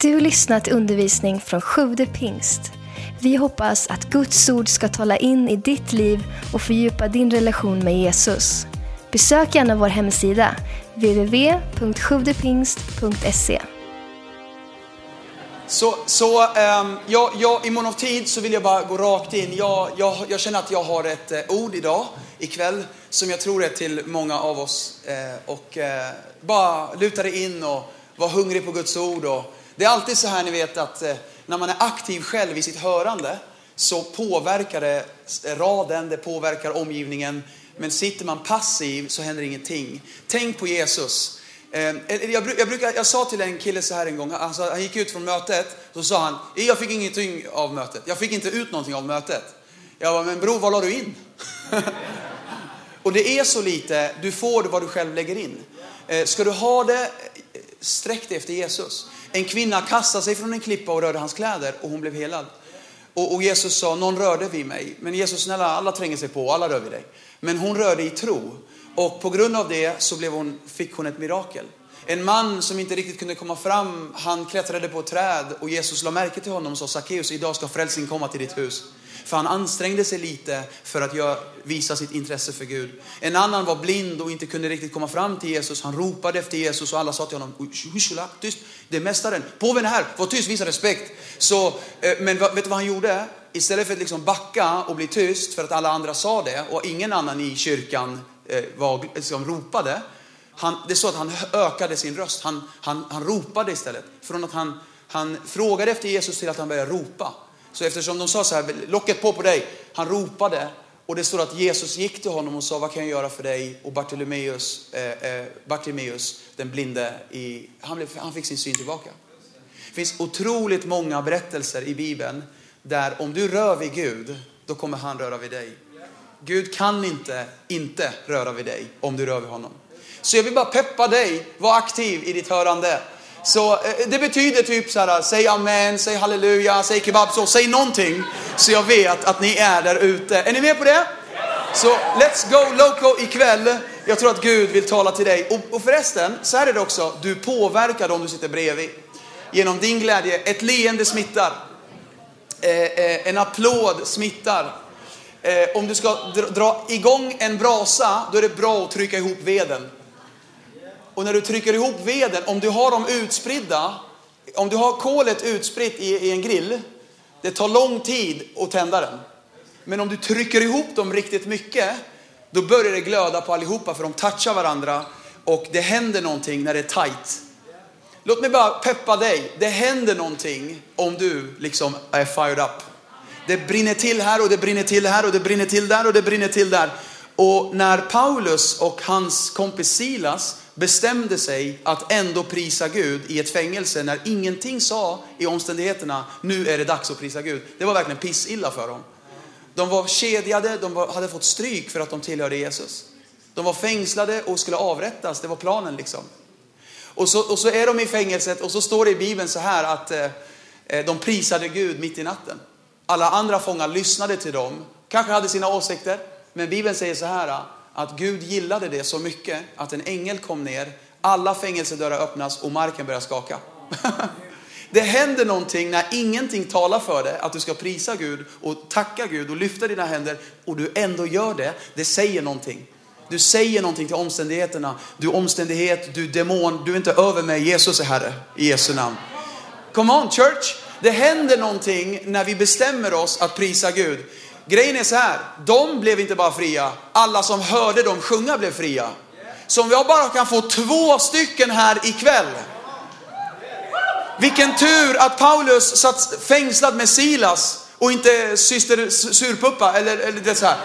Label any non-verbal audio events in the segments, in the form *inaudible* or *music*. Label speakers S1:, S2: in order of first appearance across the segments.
S1: Du lyssnat till undervisning från Sjude pingst. Vi hoppas att Guds ord ska tala in i ditt liv och fördjupa din relation med Jesus. Besök gärna vår hemsida, www.sjuvdepingst.se.
S2: Så, så ehm, um, jag, jag, i mån av tid så vill jag bara gå rakt in. Jag, jag, jag känner att jag har ett uh, ord idag, ikväll, som jag tror är till många av oss. Uh, och uh, bara luta dig in och var hungrig på Guds ord. Och, det är alltid så här ni vet att eh, när man är aktiv själv i sitt hörande så påverkar det raden, det påverkar omgivningen. Men sitter man passiv så händer ingenting. Tänk på Jesus. Eh, jag, jag, brukar, jag sa till en kille så här en gång, alltså, han gick ut från mötet, så sa han, jag fick ingenting av mötet. Jag fick inte ut någonting av mötet. Jag bara, men bror vad la du in? *laughs* och det är så lite, du får vad du själv lägger in. Eh, ska du ha det, eh, sträck dig efter Jesus. En kvinna kastade sig från en klippa och rörde hans kläder och hon blev helad. Och, och Jesus sa, någon rörde vid mig. Men Jesus snälla, alla tränger sig på, alla rör vid dig. Men hon rörde i tro. Och på grund av det så blev hon, fick hon ett mirakel. En man som inte riktigt kunde komma fram, han klättrade på ett träd och Jesus la märke till honom och sa Sackeus, idag ska frälsning komma till ditt hus. För han ansträngde sig lite för att göra, visa sitt intresse för Gud. En annan var blind och inte kunde riktigt komma fram till Jesus. Han ropade efter Jesus och alla sa till honom, tyst, det är mästaren, påven är här, var tyst, visa respekt. Så, eh, men vet du vad han gjorde? Istället för att liksom backa och bli tyst för att alla andra sa det och ingen annan i kyrkan eh, var, liksom, ropade. Han, det är så att han ökade sin röst. Han, han, han ropade istället. Från att han, han frågade efter Jesus till att han började ropa. Så eftersom de sa så här, locket på på dig. Han ropade och det står att Jesus gick till honom och sa, vad kan jag göra för dig? Och Bartolomeus, eh, eh, Bartimeus den blinde, i, han, blev, han fick sin syn tillbaka. Det finns otroligt många berättelser i Bibeln där om du rör vid Gud, då kommer han röra vid dig. Gud kan inte inte röra vid dig om du rör vid honom. Så jag vill bara peppa dig, var aktiv i ditt hörande. Så eh, det betyder typ så här, säg amen, säg halleluja, säg kebab, så säg någonting. Så jag vet att ni är där ute. Är ni med på det? Så let's go loco ikväll. Jag tror att Gud vill tala till dig. Och, och förresten, så här är det också, du påverkar dem du sitter bredvid. Genom din glädje, ett leende smittar. Eh, eh, en applåd smittar. Eh, om du ska dra, dra igång en brasa, då är det bra att trycka ihop veden. Och när du trycker ihop veden, om du har dem utspridda, om du har kolet utspritt i, i en grill, det tar lång tid att tända den. Men om du trycker ihop dem riktigt mycket, då börjar det glöda på allihopa för de touchar varandra och det händer någonting när det är tight. Låt mig bara peppa dig. Det händer någonting om du liksom är fired up. Det brinner till här och det brinner till här och det brinner till där och det brinner till där. Och när Paulus och hans kompis Silas bestämde sig att ändå prisa Gud i ett fängelse när ingenting sa i omständigheterna, nu är det dags att prisa Gud. Det var verkligen pissilla för dem. De var kedjade, de hade fått stryk för att de tillhörde Jesus. De var fängslade och skulle avrättas, det var planen liksom. Och så, och så är de i fängelset och så står det i Bibeln så här att eh, eh de prisade Gud mitt i natten. Alla andra fångar lyssnade till dem, kanske hade sina åsikter, men Bibeln säger så här att Gud gillade det så mycket att en ängel kom ner, alla fängelsedörrar öppnas och marken börjar skaka. *laughs* Det händer någonting när ingenting talar för det, att du ska prisa Gud och tacka Gud och lyfta dina händer och du ändå gör det. Det säger någonting. Du säger någonting till omständigheterna. Du omständighet, du demon, du är inte över mig. Jesus är Herre i Jesu namn. Come on church! Det händer någonting när vi bestämmer oss att prisa Gud. Grejen är så här, de blev inte bara fria, alla som hörde dem sjunga blev fria. Så om jag bara kan få två stycken här ikväll. Vilken tur att Paulus satt fängslad med Silas och inte syster surpuppa eller, eller det så här.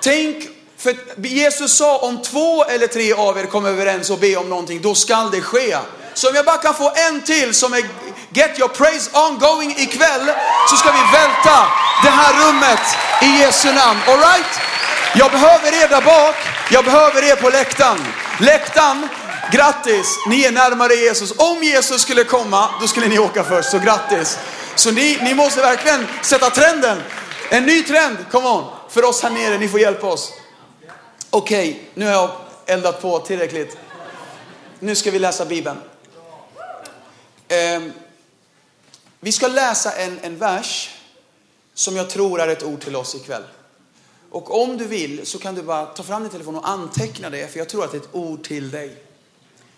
S2: Tänk, för Jesus sa om två eller tre av er kommer överens och be om någonting, då skall det ske. Så om jag bara kan få en till som är Get your praise ongoing ikväll så ska vi välta det här rummet i Jesu namn. All right? Jag behöver er där bak. Jag behöver er på läktaren. Läktaren, grattis, ni är närmare Jesus. Om Jesus skulle komma, då skulle ni åka först, så grattis. Så ni, ni måste verkligen sätta trenden. En ny trend, come on. För oss här nere, ni får hjälpa oss. Okej, okay, nu har jag eldat på tillräckligt. Nu ska vi läsa Bibeln. Um, vi ska läsa en, en vers som jag tror är ett ord till oss ikväll. Och om du vill så kan du bara ta fram din telefon och anteckna det, för jag tror att det är ett ord till dig.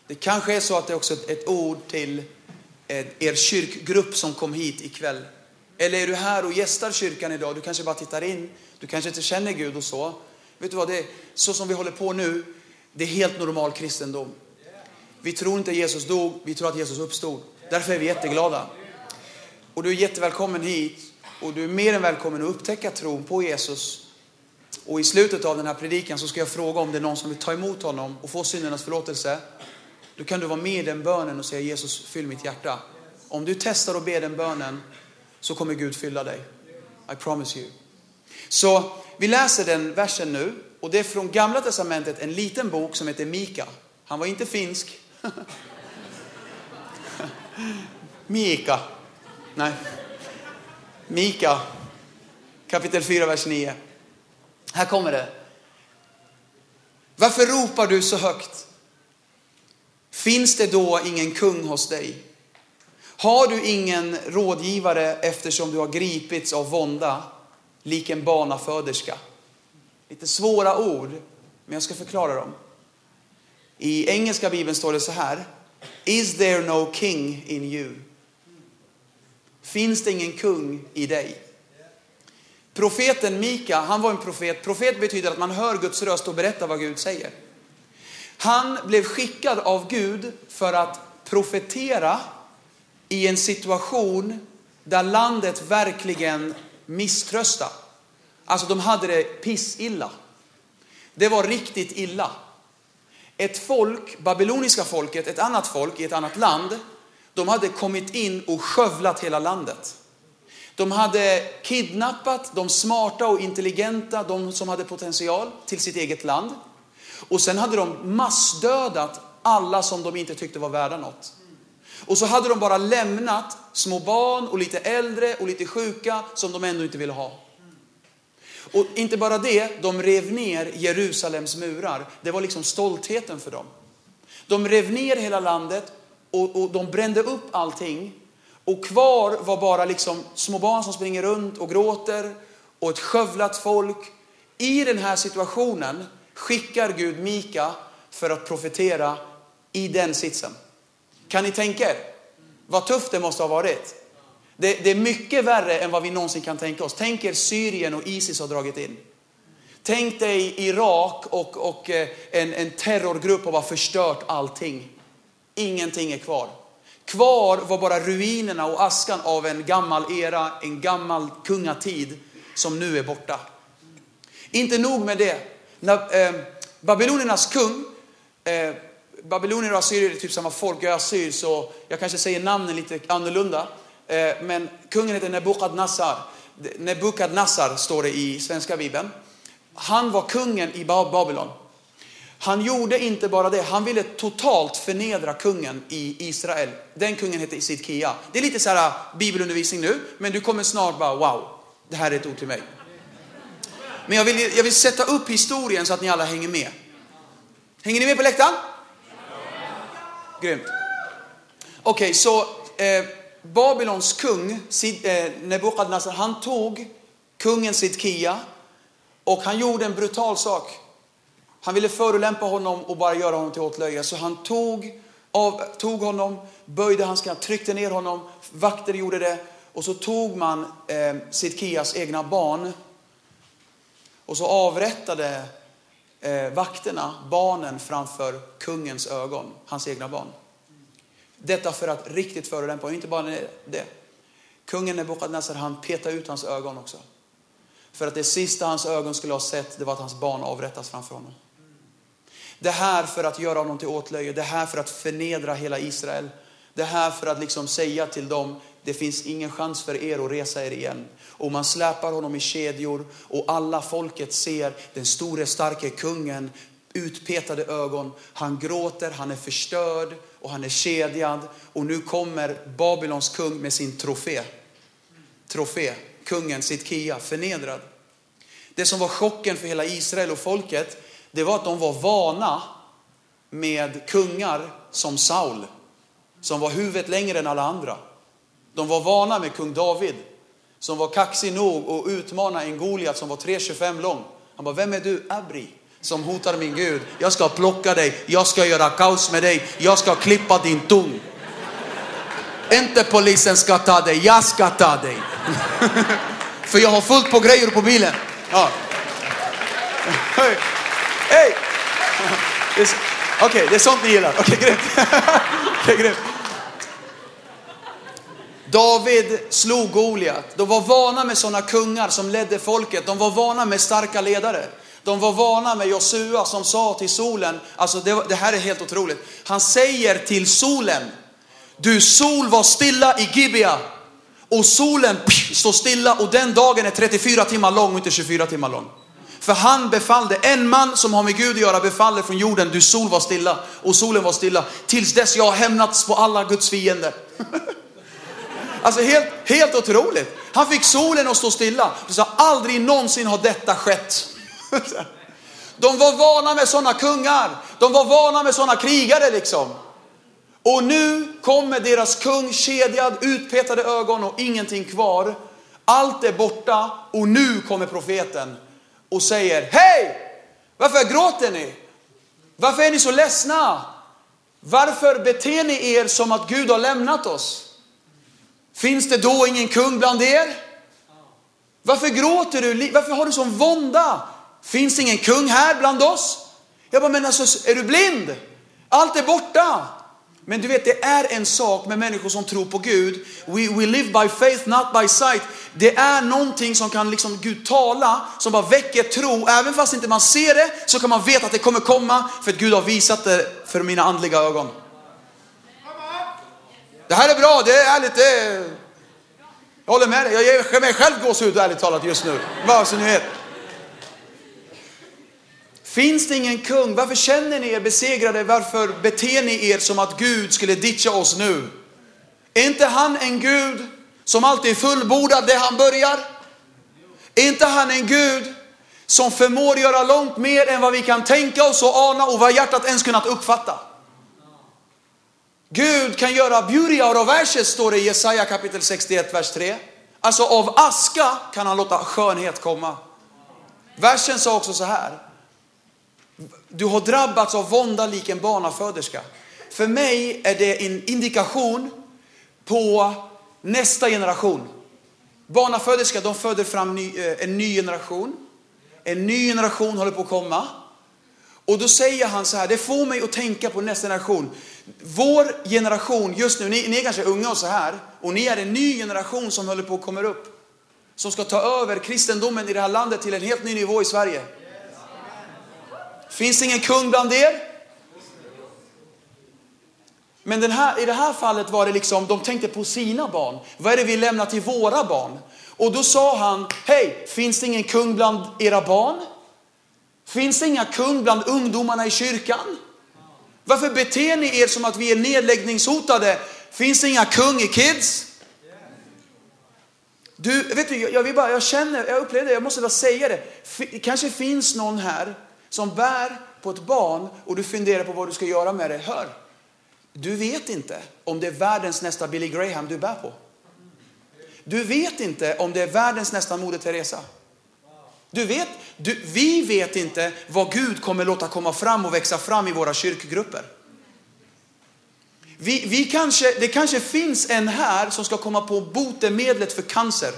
S2: Det kanske är så att det är också ett ord till eh, er kyrkgrupp som kom hit ikväll. Eller är du här och gästar kyrkan idag? Du kanske bara tittar in. Du kanske inte känner Gud och så. Vet du vad, det är, så som vi håller på nu, det är helt normal kristendom. Vi tror inte Jesus dog, vi tror att Jesus uppstod. Därför är vi jätteglada. Och du är jättevälkommen hit och du är mer än välkommen att upptäcka tron på Jesus. Och i slutet av den här predikan så ska jag fråga om det är någon som vill ta emot honom och få syndernas förlåtelse. Då kan du vara med i den bönen och säga Jesus fyll mitt hjärta. Om du testar och ber den bönen så kommer Gud fylla dig. I promise you. Så vi läser den versen nu och det är från gamla testamentet en liten bok som heter Mika. Han var inte finsk. *laughs* Mika. Nej. Mika. Kapitel 4, vers 9. Här kommer det. Varför ropar du så högt? Finns det då ingen kung hos dig? Har du ingen rådgivare eftersom du har gripits av vånda, lik en barnaföderska? Lite svåra ord, men jag ska förklara dem. I engelska bibeln står det så här. Is there no king in you? Finns det ingen kung i dig? Profeten Mika, han var en profet. Profet betyder att man hör Guds röst och berättar vad Gud säger. Han blev skickad av Gud för att profetera i en situation där landet verkligen misströstade. Alltså de hade det pissilla. Det var riktigt illa. Ett folk, babyloniska folket, ett annat folk i ett annat land, de hade kommit in och skövlat hela landet. De hade kidnappat de smarta och intelligenta, de som hade potential, till sitt eget land. Och sen hade de massdödat alla som de inte tyckte var värda något. Och så hade de bara lämnat små barn och lite äldre och lite sjuka som de ändå inte ville ha. Och inte bara det, de rev ner Jerusalems murar. Det var liksom stoltheten för dem. De rev ner hela landet och, och de brände upp allting. Och kvar var bara liksom små barn som springer runt och gråter och ett skövlat folk. I den här situationen skickar Gud Mika för att profetera i den sitsen. Kan ni tänka er vad tufft det måste ha varit? Det, det, är mycket värre än vad vi någonsin kan tänka oss. Tänk er Syrien och Isis har dragit in. Tänk dig Irak och, och eh, en, en terrorgrupp har bara förstört allting. Ingenting är kvar. Kvar var bara ruinerna och askan av en gammal era, en gammal kungatid som nu är borta. Inte nog med det. När, eh, Babyloniernas kung, eh, babylonier och assyrier är typ samma folk, jag är assyr så jag kanske säger namnen lite annorlunda. Eh, men kungen heter Nebukadnassar. Nebukadnassar står det i svenska bibeln. Han var kungen i Babylon. Han gjorde inte bara det, han ville totalt förnedra kungen i Israel. Den kungen hette Sidkia. Det är lite så här äh, bibelundervisning nu, men du kommer snart bara wow, det här är ett ord till mig. Men jag vill, jag vill sätta upp historien så att ni alla hänger med. Hänger ni med på läktaren? Grymt. Okej, okay, så eh, Babylons kung eh, Nebukadnessar, han tog kungen Sidkia och han gjorde en brutal sak. Han ville förolämpa honom och bara göra honom till åtlöje. Så han tog, av, tog honom, böjde hans knä, tryckte ner honom, vakter gjorde det. Och så tog man eh, Sidkias egna barn och så avrättade eh, vakterna barnen framför kungens ögon, hans egna barn. Detta för att riktigt förolämpa, och inte bara det. Kungen Nebukadnessar han petade ut hans ögon också. För att det sista hans ögon skulle ha sett, det var att hans barn avrättas framför honom. Det här för att göra honom till åtlöje, det här för att förnedra hela Israel. Det här för att liksom säga till dem, det finns ingen chans för er att resa er igen. Och man släpar honom i kedjor och alla folket ser den store starke kungen, utpetade ögon. Han gråter, han är förstörd och han är kedjad. Och nu kommer Babylons kung med sin trofé. Trofé, kungen Kia, förnedrad. Det som var chocken för hela Israel och folket, det var att de var vana med kungar som Saul, som var huvudet längre än alla andra. De var vana med kung David, som var kaxig nog att utmana en Goliat som var 3,25 lång. Han bara, vem är du? Abri, som hotar min Gud. Jag ska plocka dig, jag ska göra kaos med dig, jag ska klippa din tung. Inte polisen ska ta dig, jag ska ta dig. *laughs* För jag har fullt på grejer på bilen. Ja. *laughs* Hej! Hey. Okej, okay, det är sånt ni gillar. Okej, okay, grymt. *laughs* okay, grymt. David slog Goliat. De var vana med sådana kungar som ledde folket. De var vana med starka ledare. De var vana med Josua som sa till solen, alltså det, det här är helt otroligt. Han säger till solen, du sol var stilla i Gibea och solen står stilla och den dagen är 34 timmar lång och inte 24 timmar lång. För han befallde, en man som har med Gud att göra befaller från jorden, du sol var stilla och solen var stilla tills dess jag har hämnats på alla Guds fiender. *laughs* Alltså helt, helt otroligt. Han fick solen att stå stilla. Så aldrig någonsin har detta skett. *laughs* De var vana med sådana kungar. De var vana med sådana krigare liksom. Och nu kommer deras kung kedjad, utpetade ögon och ingenting kvar. Allt är borta och nu kommer profeten och säger Hej! Varför gråter ni? Varför är ni så ledsna? Varför beter ni er som att Gud har lämnat oss? Finns det då ingen kung bland er? Varför gråter du? Varför har du sån vånda? Finns det ingen kung här bland oss? Jag bara, men alltså, är du blind? Allt är borta. Men du vet, det är en sak med människor som tror på Gud. We, we live by faith, not by sight. Det är någonting som kan liksom Gud tala, som bara väcker tro. Även fast inte man ser det, så kan man veta att det kommer komma, för att Gud har visat det för mina andliga ögon. Det här är bra, det är ärligt, det är... Jag håller med dig, jag ger mig själv gåshud ärligt talat just nu. Bara så ni vet. Finns det ingen kung? Varför känner ni er besegrade? Varför beter ni er som att Gud skulle ditcha oss nu? Är inte han en Gud som alltid fullbordar det han börjar? Är inte han en Gud som förmår göra långt mer än vad vi kan tänka oss och ana och vad hjärtat ens kunnat uppfatta? Gud kan göra beauty out of ashes, står det i Jesaja kapitel 61, vers 3. Alltså av aska kan han låta skönhet komma. Versen sa också så här. Du har drabbats av vånda lik en barnaföderska. För mig är det en indikation på nästa generation. Barnaföderska, de föder fram ny, eh, en ny generation. En ny generation håller på att komma. Och då säger han så här, det får mig att tänka på nästa generation. Vår generation just nu, ni, ni är kanske unga och så här, och ni är en ny generation som håller på att komma upp. Som ska ta över kristendomen i det här landet till en helt ny nivå i Sverige. Finns ingen kung bland er? Men den här, i det här fallet var det liksom, de tänkte på sina barn. Vad är det vi lämnar till våra barn? Och då sa han, hej, finns det ingen kung bland era barn? Finns det inga kung bland ungdomarna i kyrkan? Varför beter ni er som att vi är nedläggningshotade? Finns det inga kung i kids? Du, vet du, jag, vill bara, jag känner, jag upplever det, jag måste bara säga det. Det kanske finns någon här som bär på ett barn och du funderar på vad du ska göra med det. Hör, du vet inte om det är världens nästa Billy Graham du bär på. Du vet inte om det är världens nästa Moder Teresa. Du vet, du, vi vet inte vad Gud kommer låta komma fram och växa fram i våra kyrkgrupper. Vi, vi kanske, det kanske finns en här som ska komma på botemedlet för cancer.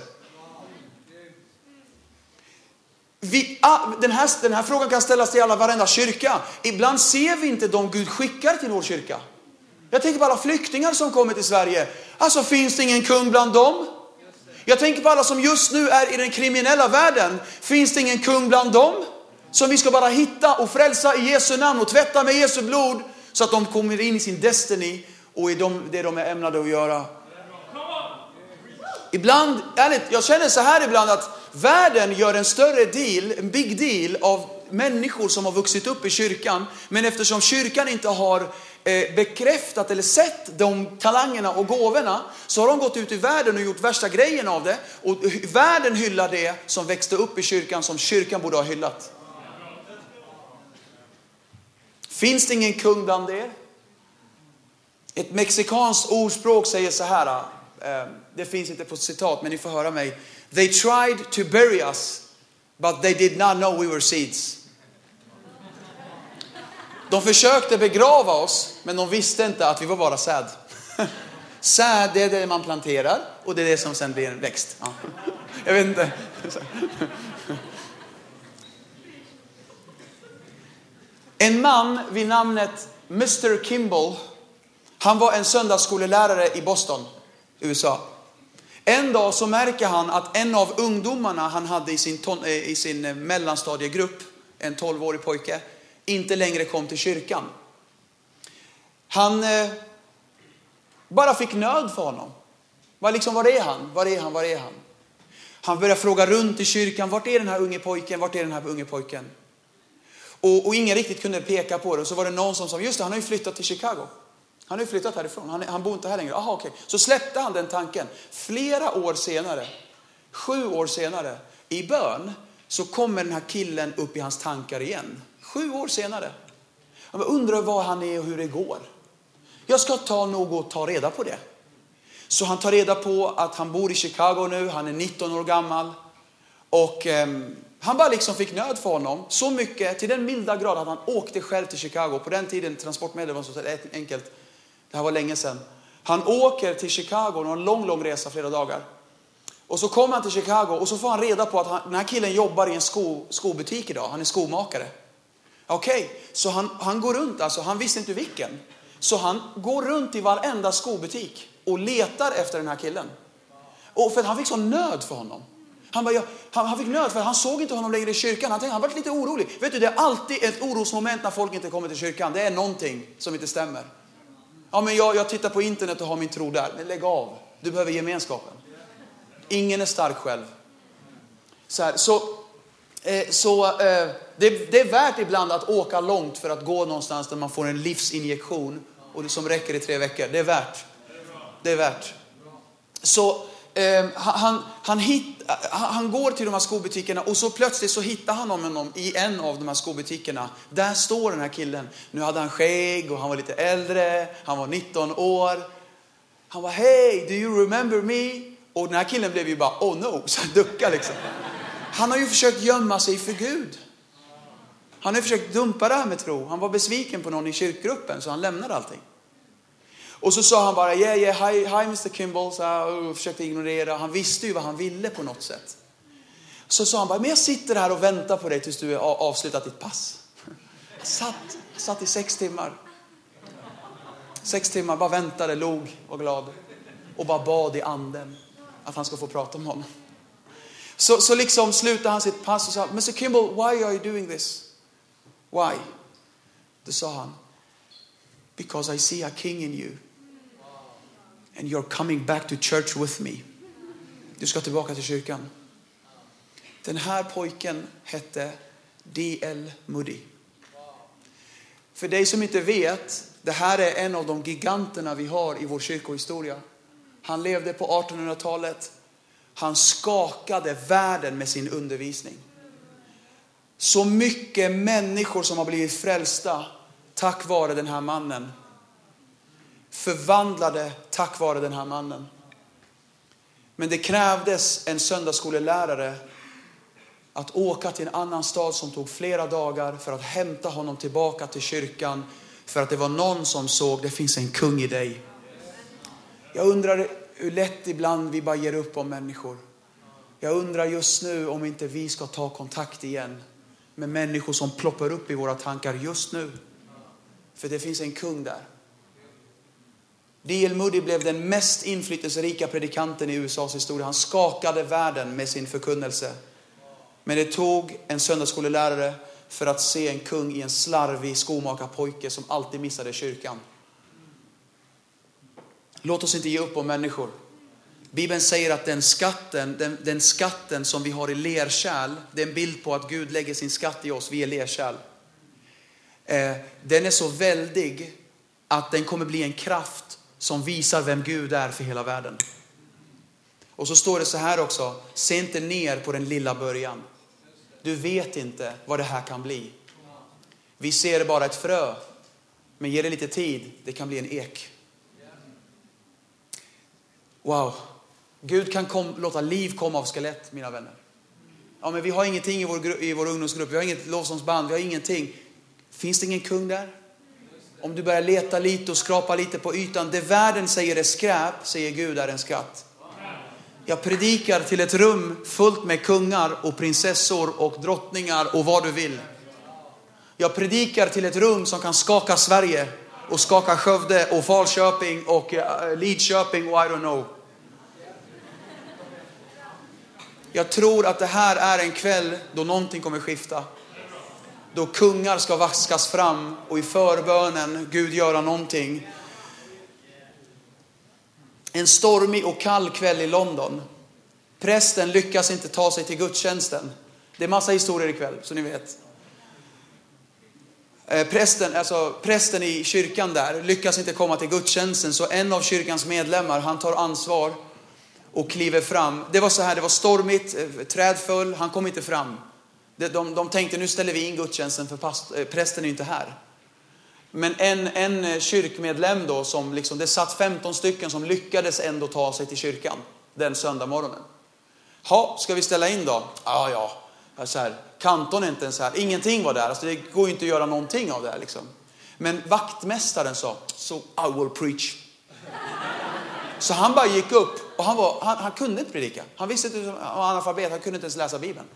S2: Vi, ah, den, här, den här frågan kan ställas till alla varenda kyrka. Ibland ser vi inte de Gud skickar till vår kyrka. Jag tänker på alla flyktingar som kommer till Sverige. Alltså finns det ingen kung bland dem? Jag tänker på alla som just nu är i den kriminella världen. Finns det ingen kung bland dem? Som vi ska bara hitta och frälsa i Jesu namn och tvätta med Jesu blod så att de kommer in i sin destiny och i det de är ämnade att göra. Ibland, ärligt, jag känner så här ibland att världen gör en större deal, en big deal av människor som har vuxit upp i kyrkan. Men eftersom kyrkan inte har eh, bekräftat eller sett de talangerna och gåvorna så har de gått ut i världen och gjort värsta grejen av det. Och världen hyllar det som växte upp i kyrkan som kyrkan borde ha hyllat. Finns det ingen kung bland er? Ett mexikanskt ordspråk säger så här. Eh, det finns inte på citat, men ni får höra mig. They tried to bury us, but they did not know we were seeds. De försökte begrava oss, men de visste inte att vi var bara säd. *laughs* Säd, det är det man planterar och det är det som sen blir en växt. Ja. Jag vet inte. En man vid namnet Mr Kimball, han var en söndagsskolelärare i Boston, USA. En dag så märker han att en av ungdomarna han hade i sin, ton, eh, i sin eh, mellanstadiegrupp, en 12-årig pojke, inte längre kom till kyrkan. Han eh, bara fick nöd för honom. Var, liksom, var är han? Var är han? Var är han? Han började fråga runt i kyrkan. Vart är den här unge pojken? Vart är den här unge pojken? Och, och ingen riktigt kunde peka på det. Och så var det någon som sa, just det, han har ju flyttat till Chicago. Han har ju flyttat härifrån. Han, han bor inte här längre. Aha, okay. Så släppte han den tanken. Flera år senare, sju år senare, i bön, så kommer den här killen upp i hans tankar igen. Sju år senare. Jag undrar var han är och hur det går. Jag ska ta nog och ta reda på det. Så han tar reda på att han bor i Chicago nu, han är 19 år gammal. Och eh, han bara liksom fick nöd för honom. Så mycket, till den milda grad att han åkte själv till Chicago. På den tiden transportmedel var så enkelt. Det här var länge sedan. Han åker till Chicago, en lång, lång resa, flera dagar. Och så kommer han till Chicago och så får han reda på att han, den här killen jobbar i en sko, skobutik idag. Han är skomakare. Okej, okay, så han, han går runt, alltså han visste inte vilken. Så han går runt i varenda skobutik och letar efter den här killen. Och för att han fick sån nöd för honom. Han, bara, ja, han, han, fick nöd för han såg inte honom längre i kyrkan. Han, tänkte, han var lite orolig. Vet du, det är alltid ett orosmoment när folk inte kommer till kyrkan. Det är någonting som inte stämmer. Ja, men jag, jag tittar på internet och har min tro där. Men lägg av. Du behöver gemenskapen. Ingen är stark själv. Så, här, så, eh, så eh, det, det, är värt ibland att åka långt för att gå någonstans där man får en livsinjektion och det som räcker i tre veckor. Det är värt. Det är värt. Så Ehm, han, han, hit, han går till de här skobutikerna och så plötsligt så hittar han honom i en av de här skobutikerna. Där står den här killen. Nu hade han skägg och han var lite äldre. Han var 19 år. Han var hej, do you remember me? Och den här killen blev ju bara oh no, *laughs* så han duckade liksom. Han har ju försökt gömma sig för Gud. Han har ju försökt dumpa det här med tro. Han var besviken på någon i kyrkgruppen så han lämnade allting. Och så sa han bara yeah, yeah, hi, hi Mr Kimball, så här, och försökte ignorera. Han visste ju vad han ville på något sätt. Så sa han bara, men jag sitter här och väntar på dig tills du har avslutat ditt pass. Jag satt, satt i sex timmar. Sex timmar, bara väntade, log, var glad. Och bara bad i anden att han ska få prata med honom. Så, så liksom slutade han sitt pass och sa, Mr Kimball, why are you doing this? Why? Då sa han, because I see a king in you. And you're coming back to church with me. Du ska tillbaka till kyrkan. Den här pojken hette D.L. Moody. För dig som inte vet, det här är en av de giganterna vi har i vår kyrkohistoria. Han levde på 1800-talet. Han skakade världen med sin undervisning. Så mycket människor som har blivit frälsta tack vare den här mannen. Förvandlade tack vare den här mannen. Men det krävdes en söndagsskolelärare att åka till en annan stad som tog flera dagar för att hämta honom tillbaka till kyrkan. För att det var någon som såg, det finns en kung i dig. Jag undrar hur lätt ibland vi bara ger upp om människor. Jag undrar just nu om inte vi ska ta kontakt igen med människor som ploppar upp i våra tankar just nu. För det finns en kung där. D.L. Moody blev den mest inflytelserika predikanten i USAs historia. Han skakade världen med sin förkunnelse. Men det tog en söndagsskolelärare för att se en kung i en slarvig skomakarpojke som alltid missade kyrkan. Låt oss inte ge upp om människor. Bibeln säger att den skatten, den, den skatten som vi har i lerkärl, det är en bild på att Gud lägger sin skatt i oss, vi är lerkärl. Eh, den är så väldig att den kommer bli en kraft som visar vem Gud är för hela världen. Och så står det så här också, se inte ner på den lilla början. Du vet inte vad det här kan bli. Vi ser bara ett frö, men ge det lite tid, det kan bli en ek. Wow. Gud kan kom, låta liv komma av skelett, mina vänner. Ja, men vi har ingenting i vår, i vår ungdomsgrupp, vi har inget lovsångsband, vi har ingenting. Finns det ingen kung där? Om du börjar leta lite och skrapa lite på ytan. Det världen säger är skräp, säger Gud är en skatt. Jag predikar till ett rum fullt med kungar och prinsessor och drottningar och vad du vill. Jag predikar till ett rum som kan skaka Sverige och skaka Skövde och Falköping och eh, Lidköping och I don't know. Jag tror att det här är en kväll då någonting kommer skifta. Då kungar ska vaskas fram och i förbönen Gud göra någonting. En stormig och kall kväll i London. Prästen lyckas inte ta sig till gudstjänsten. Det är massa historier ikväll, så ni vet. Eh, prästen, alltså, prästen i kyrkan där lyckas inte komma till gudstjänsten, så en av kyrkans medlemmar, han tar ansvar och kliver fram. Det var så här, det var stormigt, eh, träd föll, han kom inte fram. De, de, de tänkte nu ställer vi in gudstjänsten för past, eh, prästen är inte här. Men en, en eh, kyrkmedlem då, som liksom, det satt 15 stycken som lyckades ändå ta sig till kyrkan den söndag morgonen. Ja, ska vi ställa in då? Ja, ja. Så här, kantorn är inte ens här. Ingenting var där. Alltså, det går ju inte att göra någonting av det här. Liksom. Men vaktmästaren sa, so I will preach. Så han bara gick upp och han, var, han, han kunde inte predika. Han visste inte, han var analfabet, han kunde inte ens läsa Bibeln.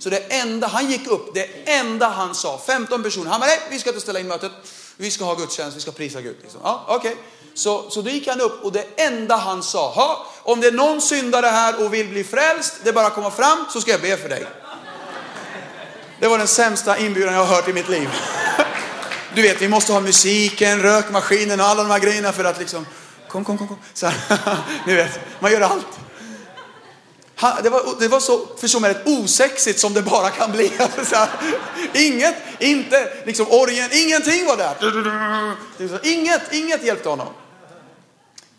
S2: Så det enda, han gick upp, det enda han sa, 15 personer, han bara nej, vi ska inte ställa in mötet, vi ska ha gudstjänst, vi ska prisa Gud. Liksom. Ja, okay. så, så då gick han upp och det enda han sa, ha, om det är någon syndare här och vill bli frälst, det är bara att komma fram så ska jag be för dig. Det var den sämsta inbjudan jag har hört i mitt liv. *laughs* Du vet, vi måste ha musiken, rökmaskinen och alla de här grejerna för att liksom, kom, kom, kom, kom. Så här, *laughs* ni vet, man gör allt. Det var, det var så, förstå mig rätt, osexigt som det bara kan bli. *laughs* Så här, inget, inte liksom orgen, ingenting var där. Inget, inget hjälpte honom.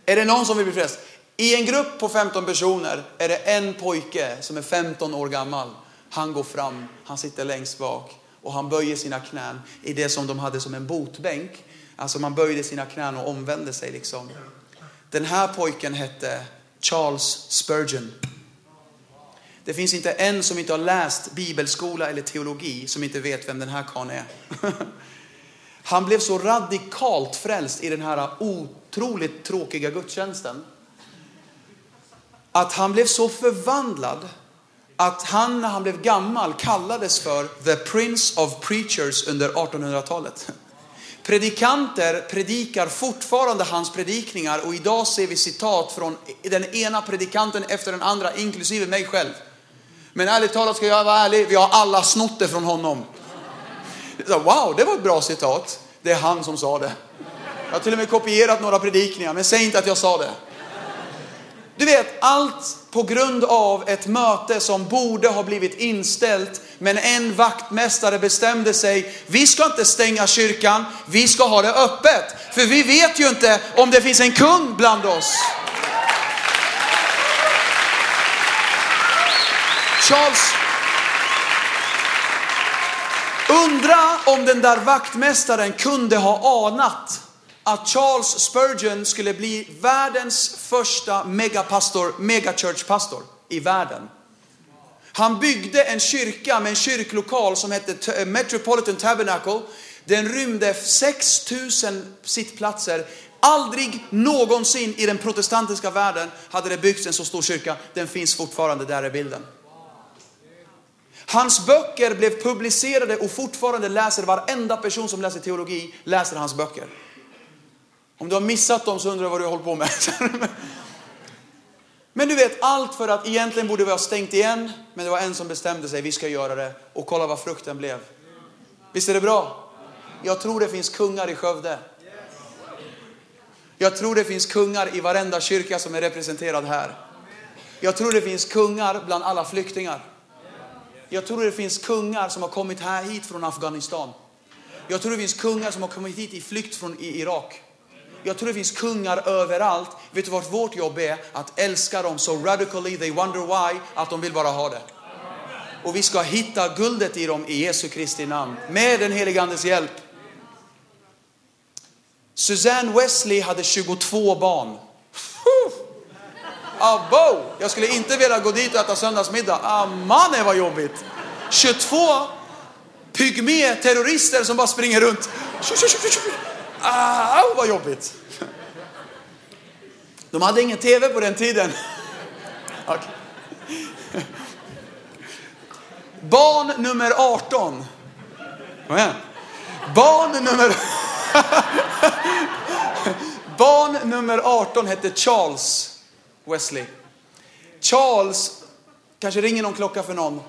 S2: Är det någon som vill bli frälst? I en grupp på 15 personer är det en pojke som är 15 år gammal. Han går fram, han sitter längst bak och han böjer sina knän i det som de hade som en botbänk. Alltså man böjde sina knän och omvände sig liksom. Den här pojken hette Charles Spurgeon. Det finns inte en som inte har läst bibelskola eller teologi som inte vet vem den här karln är. *laughs* Han blev så radikalt frälst i den här otroligt tråkiga gudstjänsten att han blev så förvandlad att han när han blev gammal kallades för the prince of preachers under 1800-talet. *laughs* Predikanter predikar fortfarande hans predikningar och idag ser vi citat från den ena predikanten efter den andra, inklusive mig själv. Men ärligt talat ska jag vara ärlig, vi har alla snott det från honom. Wow, det var ett bra citat. Det är han som sa det. Jag har till och med kopierat några predikningar, men säg inte att jag sa det. Du vet, allt på grund av ett möte som borde ha blivit inställt. Men en vaktmästare bestämde sig, vi ska inte stänga kyrkan, vi ska ha det öppet. För vi vet ju inte om det finns en kung bland oss. Charles, undra om den där vaktmästaren kunde ha anat att Charles Spurgeon skulle bli världens första megapastor, megachurchpastor i världen. Han byggde en kyrka med en kyrklokal som hette eh, Metropolitan Tabernacle. Den rymde 6000 sittplatser. Aldrig någonsin i den protestantiska världen hade det byggts en så stor kyrka. Den finns fortfarande, där är bilden. Hans böcker blev publicerade och fortfarande läser varenda person som läser teologi, läser hans böcker. Om du har missat dem så undrar jag vad du håller på med. *laughs* Men du vet, allt för att egentligen borde vi ha stängt igen, men det var en som bestämde sig, vi ska göra det. Och kolla vad frukten blev. Visst är det bra? Jag tror det finns kungar i Skövde. Jag tror det finns kungar i varenda kyrka som är representerad här. Jag tror det finns kungar bland alla flyktingar. Jag tror det finns kungar som har kommit här hit från Afghanistan. Jag tror det finns kungar som har kommit hit i flykt från Irak. Jag tror det finns kungar överallt. Vet du vad vårt jobb är? Att älska dem så radically they wonder why, att de vill bara ha det. Och vi ska hitta guldet i dem i Jesu Kristi namn. Med den helige Andes hjälp. Suzanne Wesley hade 22 barn. Abo! Jag skulle inte vilja gå dit och äta söndagsmiddag. Ah, mannen vad jobbigt. 22 pygmé-terrorister som bara springer runt. Ah, vad jobbigt. De hade ingen tv på den tiden. Okay. Barn nummer 18. Barn nummer... *laughs* Barn nummer 18 hette Charles Wesley. Charles, kanske ringer någon klocka för någon.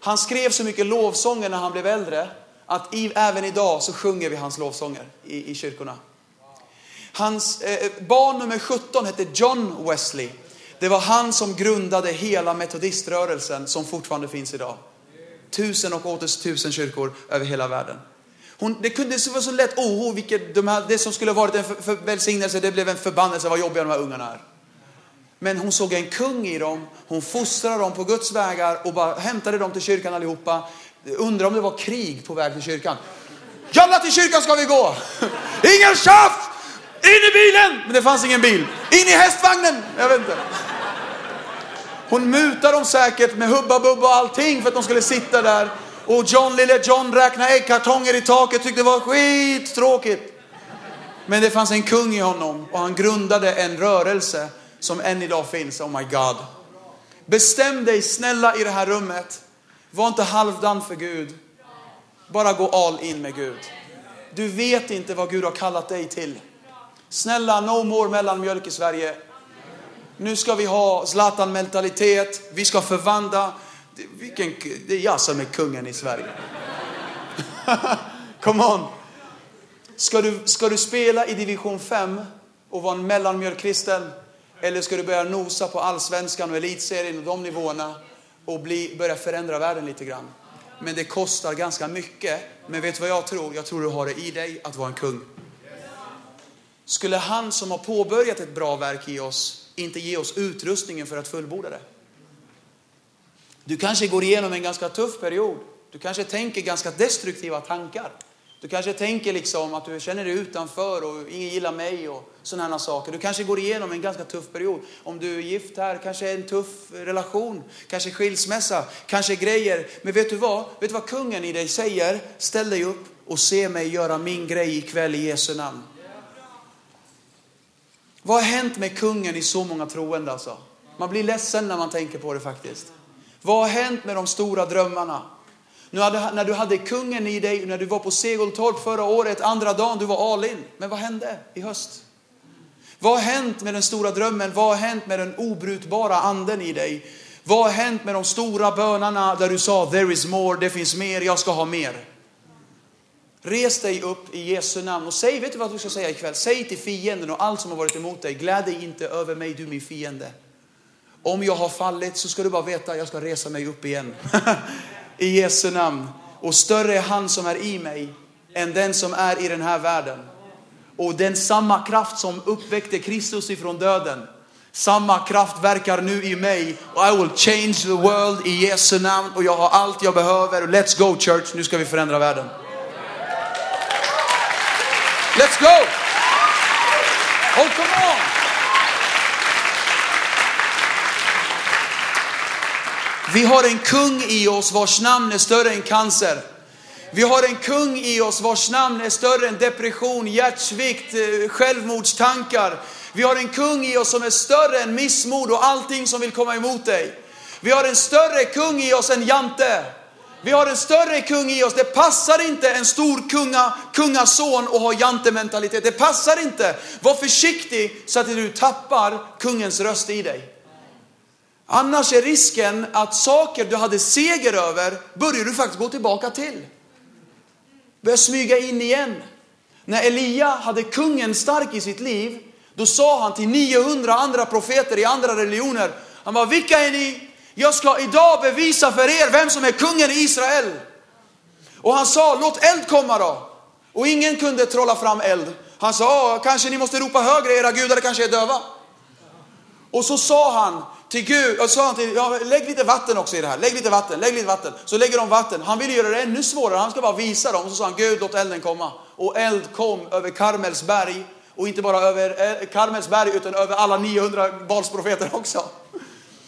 S2: Han skrev så mycket lovsånger när han blev äldre att i, även idag så sjunger vi hans lovsånger i, i kyrkorna. Hans eh, barn nummer 17 hette John Wesley. Det var han som grundade hela metodiströrelsen som fortfarande finns idag. Tusen och åter tusen kyrkor över hela världen. Hon, det kunde vara så lätt, oh, vilket, de här, det som skulle varit en för, för välsignelse, det blev en förbannelse, vad jobbiga de här ungarna är. Men hon såg en kung i dem, hon fostrade dem på Guds vägar och bara hämtade dem till kyrkan allihopa. Undrar om det var krig på väg till kyrkan. Jalla till kyrkan ska vi gå! *laughs* Ingen tjafs! In i bilen! Men det fanns ingen bil. In i hästvagnen! Jag vet inte. Hon mutade dem säkert med Hubba Bubba och allting för att de skulle sitta där. Och John, lille John räknade äggkartonger i taket, tyckte det var skittråkigt. Men det fanns en kung i honom och han grundade en rörelse som än idag finns. Oh my God. Bestäm dig snälla i det här rummet. Var inte halvdan för Gud. Bara gå all in med Gud. Du vet inte vad Gud har kallat dig till. Snälla, no more mellanmjölk i Sverige. Nu ska vi ha Zlatan-mentalitet. Vi ska förvandla. Vilken, det är jag som är kungen i Sverige. *laughs* Come on. Ska du, ska du spela i division 5 och vara en mellanmjölkkristen? Eller ska du börja nosa på allsvenskan och elitserien och de nivåerna och bli, börja förändra världen lite grann? Men det kostar ganska mycket. Men vet du vad jag tror? Jag tror du har det i dig att vara en kung. Skulle han som har påbörjat ett bra verk i oss inte ge oss utrustningen för att fullborda det? Du kanske går igenom en ganska tuff period. Du kanske tänker ganska destruktiva tankar. Du kanske tänker liksom att du känner dig utanför och ingen gillar mig och sådana saker. Du kanske går igenom en ganska tuff period. Om du är gift här, kanske en tuff relation, kanske skilsmässa, kanske grejer. Men vet du vad? Vet du vad kungen i dig säger? Ställ dig upp och se mig göra min grej ikväll i Jesu namn. Vad har hänt med kungen i så många troende alltså? Man blir ledsen när man tänker på det faktiskt. Vad har hänt med de stora drömmarna? Nu hade, när du hade kungen i dig, när du var på Segeltorp förra året, andra dagen, du var all in. Men vad hände i höst? Vad har hänt med den stora drömmen? Vad har hänt med den obrutbara anden i dig? Vad har hänt med de stora bönarna där du sa there is more, det finns mer, jag ska ha mer? Res dig upp i Jesu namn och säg, vet du vad du ska säga ikväll? Säg till fienden och allt som har varit emot dig, gläd dig inte över mig du min fiende. Om jag har fallit så ska du bara veta, jag ska resa mig upp igen. *laughs* I Jesu namn. Och större är han som är i mig än den som är i den här världen. Och den samma kraft som uppväckte Kristus ifrån döden, samma kraft verkar nu i mig. Och I will change the world i Jesu namn. Och jag har allt jag behöver. Let's go church, nu ska vi förändra världen. Let's go! Oh, come on! Vi har en kung i oss vars namn är större än cancer. Vi har en kung i oss vars namn är större än depression, hjärtsvikt, eh, självmordstankar. Vi har en kung i oss som är större än missmod och allting som vill komma emot dig. Vi har en större kung i oss än Jante. Vi har en större kung i oss. Det passar inte en stor kunga, kungason att ha jantementalitet. Det passar inte. Var försiktig så att du tappar kungens röst i dig. Annars är risken att saker du hade seger över börjar du faktiskt gå tillbaka till. Börjar smyga in igen. När Elia hade kungen stark i sitt liv, då sa han till 900 andra profeter i andra religioner, han var vilka är ni? Jag ska idag bevisa för er vem som är kungen i Israel. Och han sa, låt eld komma då. Och ingen kunde trolla fram eld. Han sa, kanske ni måste ropa högre, era gudar kanske är döva. Och så sa han till Gud, och sa han till, ja, lägg lite vatten också i det här, lägg lite vatten, lägg lite vatten. Så lägger de vatten, han ville göra det ännu svårare, han ska bara visa dem. Och så sa han, Gud låt elden komma. Och eld kom över Karmels berg Och inte bara över eh, Karmelsberg utan över alla 900 Balsprofeter också.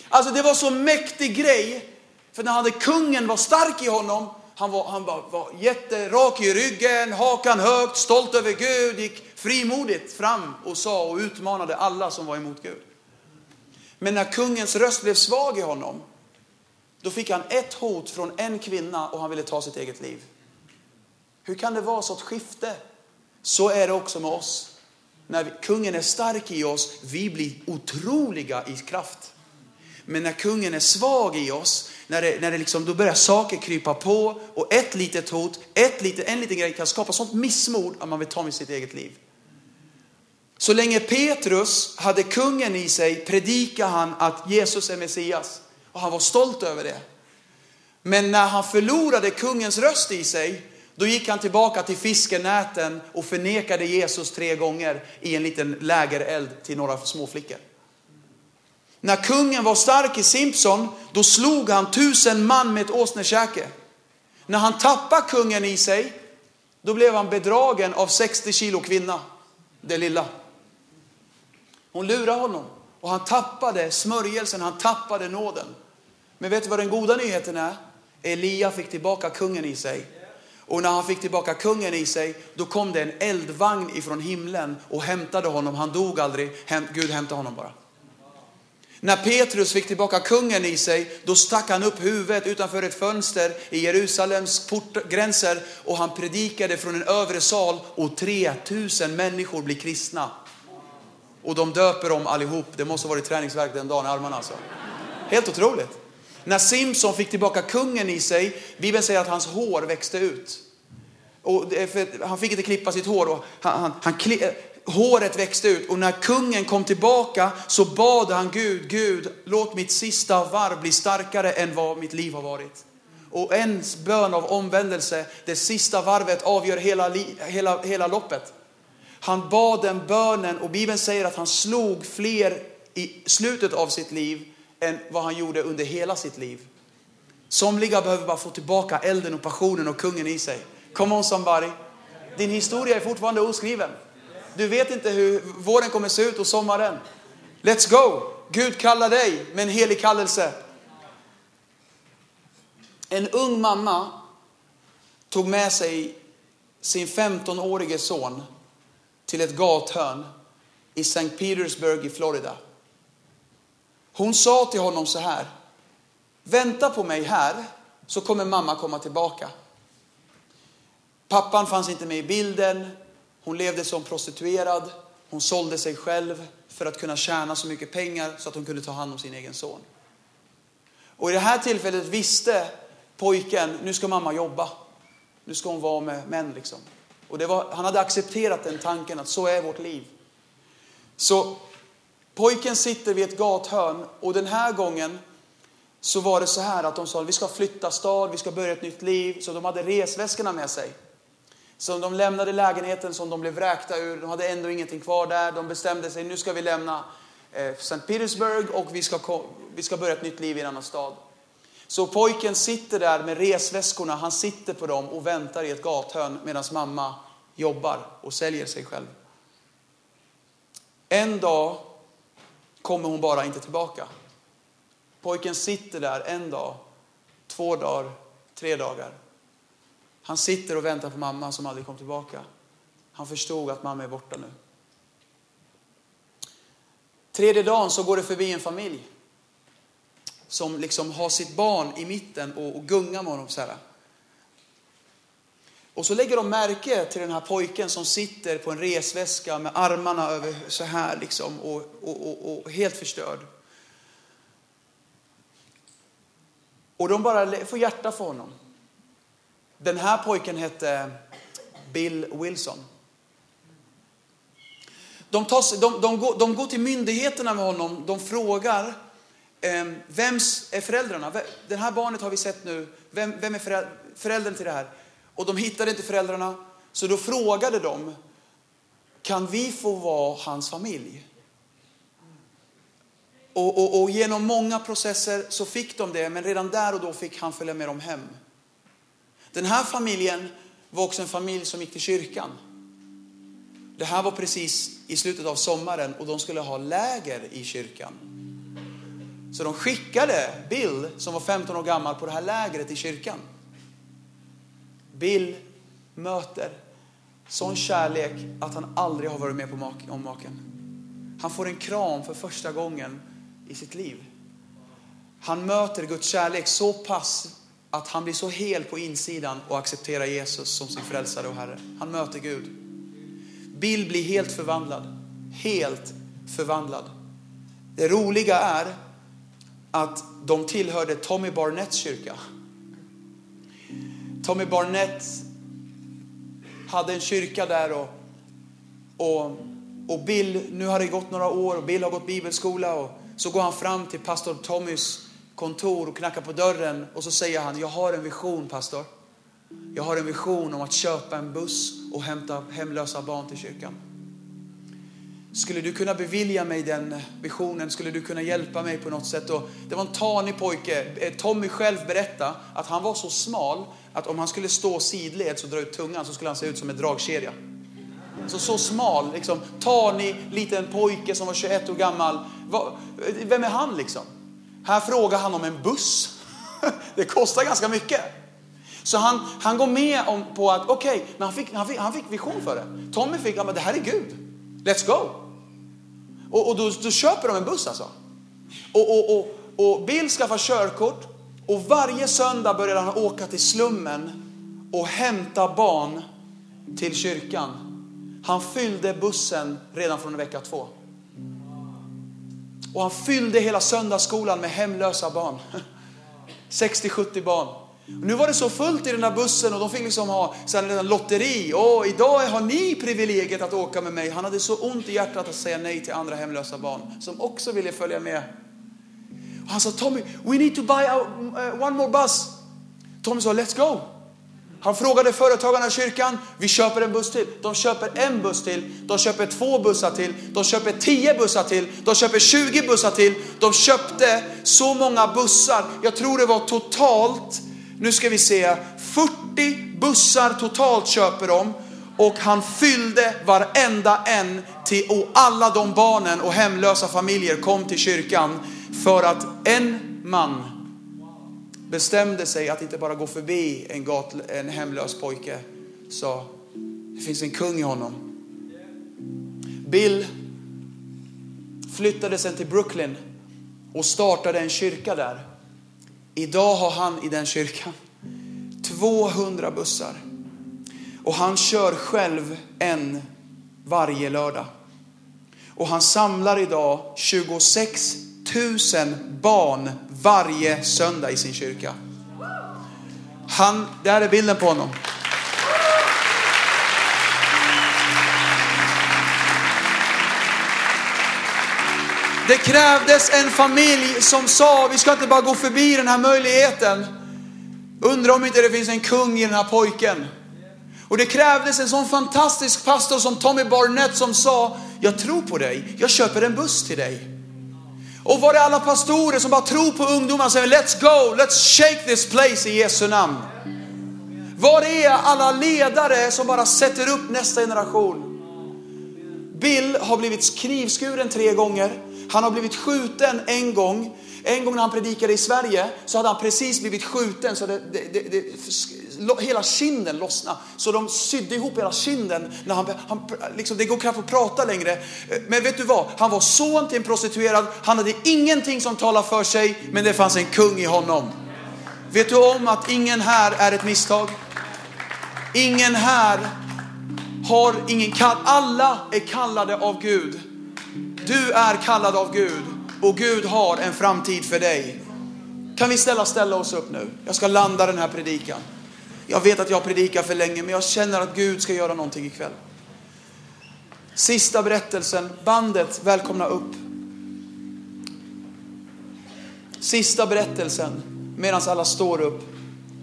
S2: Alltså det var så mäktig grej. För när han hade kungen var stark i honom, han var, han var, var jätterak i ryggen, hakan högt, stolt över Gud, gick frimodigt fram och sa och utmanade alla som var emot Gud. Men när kungens röst blev svag i honom, då fick han ett hot från en kvinna och han ville ta sitt eget liv. Hur kan det vara så ett skifte? Så är det också med oss. När kungen är stark i oss, vi blir otroliga i kraft. Men när kungen är svag i oss, när det, när det liksom, då börjar saker krypa på och ett litet hot, ett litet, en liten grej kan skapa sånt missmod att man vill ta med sitt eget liv. Så länge Petrus hade kungen i sig predikade han att Jesus är Messias. Och han var stolt över det. Men när han förlorade kungens röst i sig, då gick han tillbaka till fiskenäten och förnekade Jesus tre gånger i en liten lägereld till några små flickor. När kungen var stark i Simpson, då slog han tusen man med ett åsnekäke. När han tappade kungen i sig, då blev han bedragen av 60 kilo kvinna, det lilla. Hon lurade honom och han tappade smörjelsen, han tappade nåden. Men vet du vad den goda nyheten är? Elia fick tillbaka kungen i sig. Och när han fick tillbaka kungen i sig, då kom det en eldvagn ifrån himlen och hämtade honom. Han dog aldrig, Gud hämtade honom bara. När Petrus fick tillbaka kungen i sig, då stack han upp huvudet utanför ett fönster i Jerusalems portgränser och han predikade från en övre sal och 3000 människor blir kristna. Och de döper dem allihop. Det måste ha varit träningsverk den dagen i armarna alltså. Helt otroligt. När Simson fick tillbaka kungen i sig, Bibeln säger att hans hår växte ut. Och han fick inte klippa sitt hår. Och han, han, han, eh, håret växte ut och när kungen kom tillbaka så bad han Gud, Gud låt mitt sista varv bli starkare än vad mitt liv har varit. Och en bön av omvändelse, det sista varvet avgör hela, hela, hela loppet. Han bad den bönen och Bibeln säger att han slog fler i slutet av sitt liv än vad han gjorde under hela sitt liv. Somliga behöver bara få tillbaka elden och passionen och kungen i sig. Come on somebody. Din historia är fortfarande oskriven. Du vet inte hur våren kommer se ut och sommaren. Let's go! Gud kallar dig med en helig kallelse. En ung mamma tog med sig sin 15-årige son till ett gathörn i St. Petersburg i Florida. Hon sa till honom så här. Vänta på mig här så kommer mamma komma tillbaka. Pappan fanns inte med i bilden. Hon levde som prostituerad. Hon sålde sig själv för att kunna tjäna så mycket pengar så att hon kunde ta hand om sin egen son. Och i det här tillfället visste pojken, nu ska mamma jobba. Nu ska hon vara med män liksom. Och det var, han hade accepterat den tanken att så är vårt liv. Så pojken sitter vid ett gathörn och den här gången så var det så här att de sa vi ska flytta stad, vi ska börja ett nytt liv. Så de hade resväskorna med sig. Så de lämnade lägenheten som de blev vräkta ur. De hade ändå ingenting kvar där. De bestämde sig, nu ska vi lämna eh, St. Petersburg och vi ska, vi ska börja ett nytt liv i en annan stad. Så pojken sitter där med resväskorna, han sitter på dem och väntar i ett gathörn medan mamma jobbar och säljer sig själv. En dag kommer hon bara inte tillbaka. Pojken sitter där en dag, två dagar, tre dagar. Han sitter och väntar på mamma som aldrig kom tillbaka. Han förstod att mamma är borta nu. Tredje dagen så går det förbi en familj som liksom har sitt barn i mitten och, och gungar med honom så här. Och så lägger de märke till den här pojken som sitter på en resväska med armarna över så här liksom och, och, och, och helt förstörd. Och de bara får hjärta för honom. Den här pojken hette Bill Wilson. De, tar, de, de, går, de går till myndigheterna med honom. De frågar Ehm, vems är föräldrarna? Det här barnet har vi sett nu. Vem, vem är föräldern till det här? Och de hittade inte föräldrarna. Så då frågade de, kan vi få vara hans familj? Och, och, och, genom många processer så fick de det, men redan där och då fick han följa med dem hem. Den här familjen var också en familj som gick till kyrkan. det här var precis i slutet av sommaren och de skulle ha läger i kyrkan. Så de skickade Bill, som var 15 år gammal, på det här lägret i kyrkan. Bill möter sån kärlek att han aldrig har varit med på om maken. Han får en kram för första gången i sitt liv. Han möter Guds kärlek så pass att han blir så hel på insidan och accepterar Jesus som sin frälsare och Herre. Han möter Gud. Bill blir helt förvandlad. Helt förvandlad. Det roliga är att de tillhörde Tommy Barnetts kyrka. Tommy Barnett hade en kyrka där och, och, och Bill, nu har det gått några år och Bill har gått bibelskola och så går han fram till pastor Tommys kontor och knackar på dörren och så säger han, jag har en vision pastor. Jag har en vision om att köpa en buss och hämta hemlösa barn till kyrkan. Skulle du kunna bevilja mig den visionen? Skulle du kunna hjälpa mig på något sätt? Och det var en tanig pojke. Eh, Tommy själv berättade att han var så smal att om han skulle stå sidleds och dra ut tungan så skulle han se ut som en dragkedja. Så, så smal, liksom, tanig liten pojke som var 21 år gammal. Vem är han liksom? Här frågar han om en buss. *laughs* Det kostar ganska mycket. Så han, han går med om, på att, okej, okay, men han fick, han, fick, han fick vision för det. Tommy fick, ja men det här är Gud. Let's go. Och, och då, då köper de en buss alltså. Och, och, och, och Bill skaffar körkort och varje söndag börjar han åka till slummen och hämta barn till kyrkan. Han fyllde bussen redan från vecka två. Och han fyllde hela söndagsskolan med hemlösa barn. *laughs* 60-70 barn. Nu var det så fullt i den där bussen och de fick liksom ha en lotteri. Och idag har ni privilegiet att åka med mig. Han hade så ont i hjärtat att säga nej till andra hemlösa barn som också ville följa med. Och han sa Tommy, we need to buy uh, one more bus. Tommy sa, let's go. Han frågade företagarna i kyrkan, vi köper en buss till. De köper en buss till, de köper två bussar till, de köper tio bussar till, de köper 20 bussar till. De köpte så många bussar, jag tror det var totalt, nu ska vi se, 40 bussar totalt köper de. Och han fyllde varenda en till, och alla de barnen och hemlösa familjer kom till kyrkan för att en man bestämde sig att inte bara gå förbi en, gat, en hemlös pojke. Sa, det finns en kung i honom. Bill flyttade sen till Brooklyn och startade en kyrka där. Idag har han i den kyrkan 200 bussar. Och han kör själv en varje lördag. Och han samlar idag 26 000 barn varje söndag i sin kyrka. Han, där är bilden på honom. Det krävdes en familj som sa, vi ska inte bara gå förbi den här möjligheten. Undrar om inte det finns en kung i den här pojken. Och det krävdes en sån fantastisk pastor som Tommy Barnett som sa, jag tror på dig, jag köper en buss till dig. Och var är alla pastorer som bara tror på ungdomar och säger let's go, let's shake this place i Jesu namn. Var är alla ledare som bara sätter upp nästa generation? Bill har blivit knivskuren tre gånger. Han har blivit skjuten en gång. En gång när han predikade i Sverige så hade han precis blivit skjuten så det, det, det, det hela kinden lossnade. Så de sydde ihop hela kinden. När han, han, liksom, det går knappt att prata längre. Men vet du vad? Han var son till en prostituerad. Han hade ingenting som talade för sig, men det fanns en kung i honom. Vet du om att ingen här är ett misstag? Ingen här har ingen kall. Alla är kallade av Gud. Du är kallad av Gud och Gud har en framtid för dig. Kan vi ställa, ställa oss upp nu? Jag ska landa den här predikan. Jag vet att jag predikar för länge, men jag känner att Gud ska göra någonting ikväll. Sista berättelsen, bandet, välkomna upp. Sista berättelsen, medan alla står upp.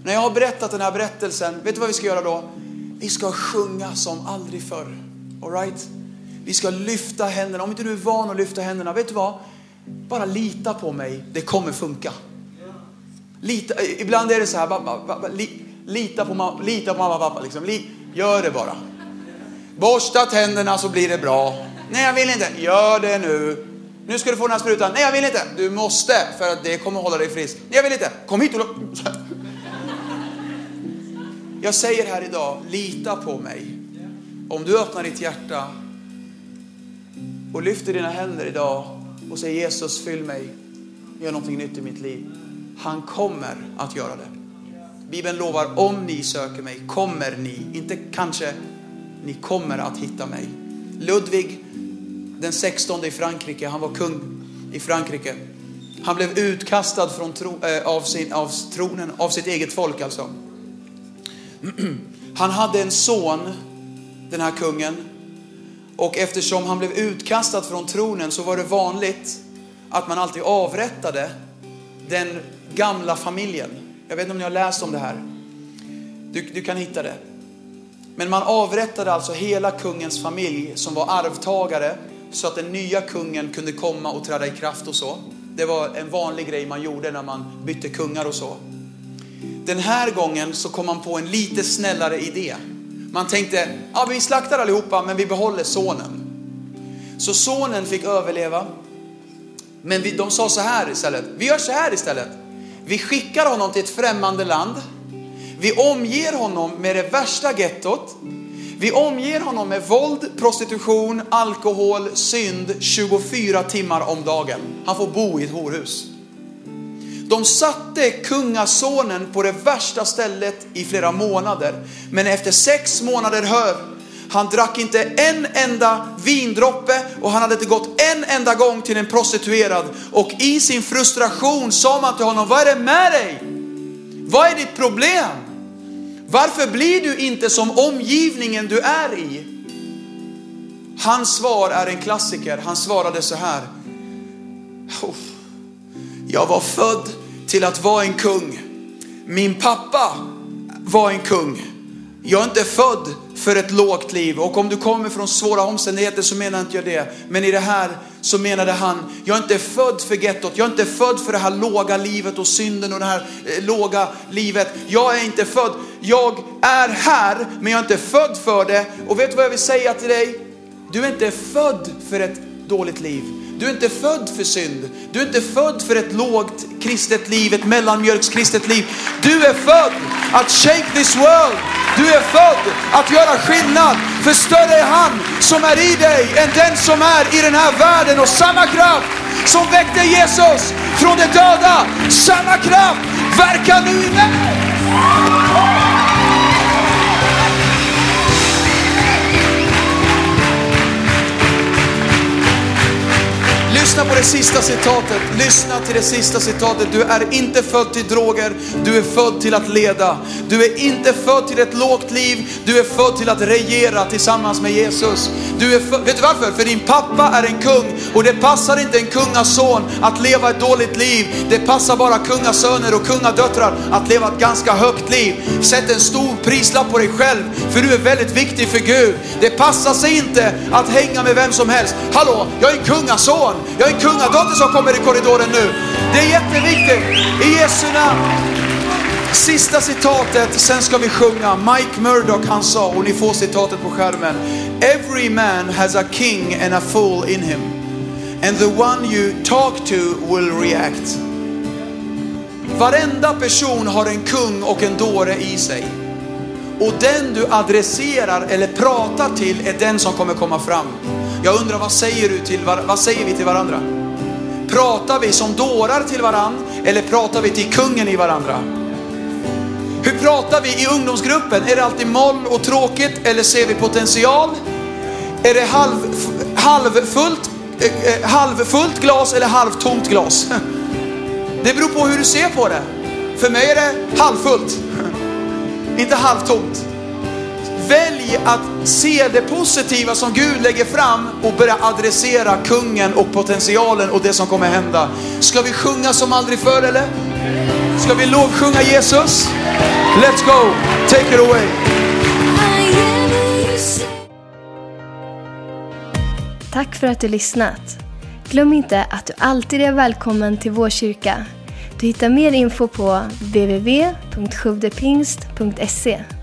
S2: När jag har berättat den här berättelsen, vet du vad vi ska göra då? Vi ska sjunga som aldrig förr. All right? Vi ska lyfta händerna. Om inte du är van att lyfta händerna, vet du vad? Bara lita på mig, det kommer funka. Lita, ibland är det så här, bara, bara, bara, lita på, mamma, lita på mamma och pappa. Liksom. Gör det bara. Borsta tänderna så blir det bra. Nej, jag vill inte. Gör det nu. Nu ska du få den här sprutan. Nej, jag vill inte. Du måste, för att det kommer hålla dig frisk. Nej, jag vill inte. Kom hit och... *laughs* Jag säger här idag, lita på mig. Om du öppnar ditt hjärta och lyfter dina händer idag och säger Jesus, fyll mig, gör någonting nytt i mitt liv. Han kommer att göra det. Bibeln lovar, om ni söker mig kommer ni, inte kanske, ni kommer att hitta mig. Ludvig den 16 i Frankrike, han var kung i Frankrike. Han blev utkastad från tro, äh, av, sin, av tronen, av sitt eget folk alltså. *clears throat* Han hade en son, den här kungen. Och eftersom han blev utkastad från tronen så var det vanligt att man alltid avrättade den gamla familjen. Jag vet inte om ni har läst om det här. Du, du kan hitta det. Men man avrättade alltså hela kungens familj som var arvtagare så att den nya kungen kunde komma och träda i kraft och så. Det var en vanlig grej man gjorde när man bytte kungar och så. Den här gången så kom man på en lite snällare idé. Man tänkte, ja vi slaktar allihopa men vi behåller sonen. Så sonen fick överleva. Men vi, de sa så här istället, vi gör så här istället. Vi skickar honom till ett främmande land. Vi omger honom med det värsta gettot. Vi omger honom med våld, prostitution, alkohol, synd 24 timmar om dagen. Han får bo i ett horhus. De satte kungasonen på det värsta stället i flera månader. Men efter sex månader hör han drack inte en enda vindroppe och han hade inte gått en enda gång till en prostituerad. Och i sin frustration sa man till honom, vad är det med dig? Vad är ditt problem? Varför blir du inte som omgivningen du är i? Hans svar är en klassiker. Han svarade så här. Jag var född till att vara en kung. Min pappa var en kung. Jag är inte född för ett lågt liv och om du kommer från svåra omständigheter så menar inte jag det. Men i det här så menade han, jag är inte född för gettot, jag är inte född för det här låga livet och synden och det här eh, låga livet. Jag är inte född, jag är här men jag är inte född för det. Och vet du vad jag vill säga till dig? Du är inte född för ett dåligt liv. Du är inte född för synd. Du är inte född för ett lågt kristet liv, ett mellanmjölkskristet liv. Du är född att shake this world. Du är född att göra skillnad. För större är han som är i dig än den som är i den här världen. Och samma kraft som väckte Jesus från de döda, samma kraft verkar nu i mig. Lyssna på det sista citatet. Lyssna till det sista citatet. Du är inte född till droger, du är född till att leda. Du är inte född till ett lågt liv, du är född till att regera tillsammans med Jesus. Du är född, vet du varför? För din pappa är en kung och det passar inte en kungason att leva ett dåligt liv. Det passar bara kungasöner och kungadöttrar att leva ett ganska högt liv. Sätt en stor prislapp på dig själv, för du är väldigt viktig för Gud. Det passar sig inte att hänga med vem som helst. Hallå, jag är en kungason. Jag är en kungadotter som kommer i korridoren nu. Det är jätteviktigt. I Jesu namn. Sista citatet, sen ska vi sjunga. Mike Murdoch han sa, och ni får citatet på skärmen. Every man has a king and a fool in him. And the one you talk to will react. Varenda person har en kung och en dåre i sig. Och den du adresserar eller pratar till är den som kommer komma fram. Jag undrar vad säger, du till, vad säger vi till varandra? Pratar vi som dårar till varandra eller pratar vi till kungen i varandra? Hur pratar vi i ungdomsgruppen? Är det alltid moll och tråkigt eller ser vi potential? Är det halv, halvfullt, eh, eh halvfullt glas eller halvtomt glas? *laughs* Det beror på hur du ser på det. För mig är det halvfullt, *laughs* inte halvtomt. Välj att se det positiva som Gud lägger fram och börja adressera kungen och potentialen och det som kommer hända. Ska vi sjunga som aldrig förr eller? Ska vi lovsjunga Jesus? Let's go, take it away.
S1: Tack för att du lyssnat. Glöm inte att du alltid är välkommen till vår kyrka. Du hittar mer info på www.sjuvdepingst.se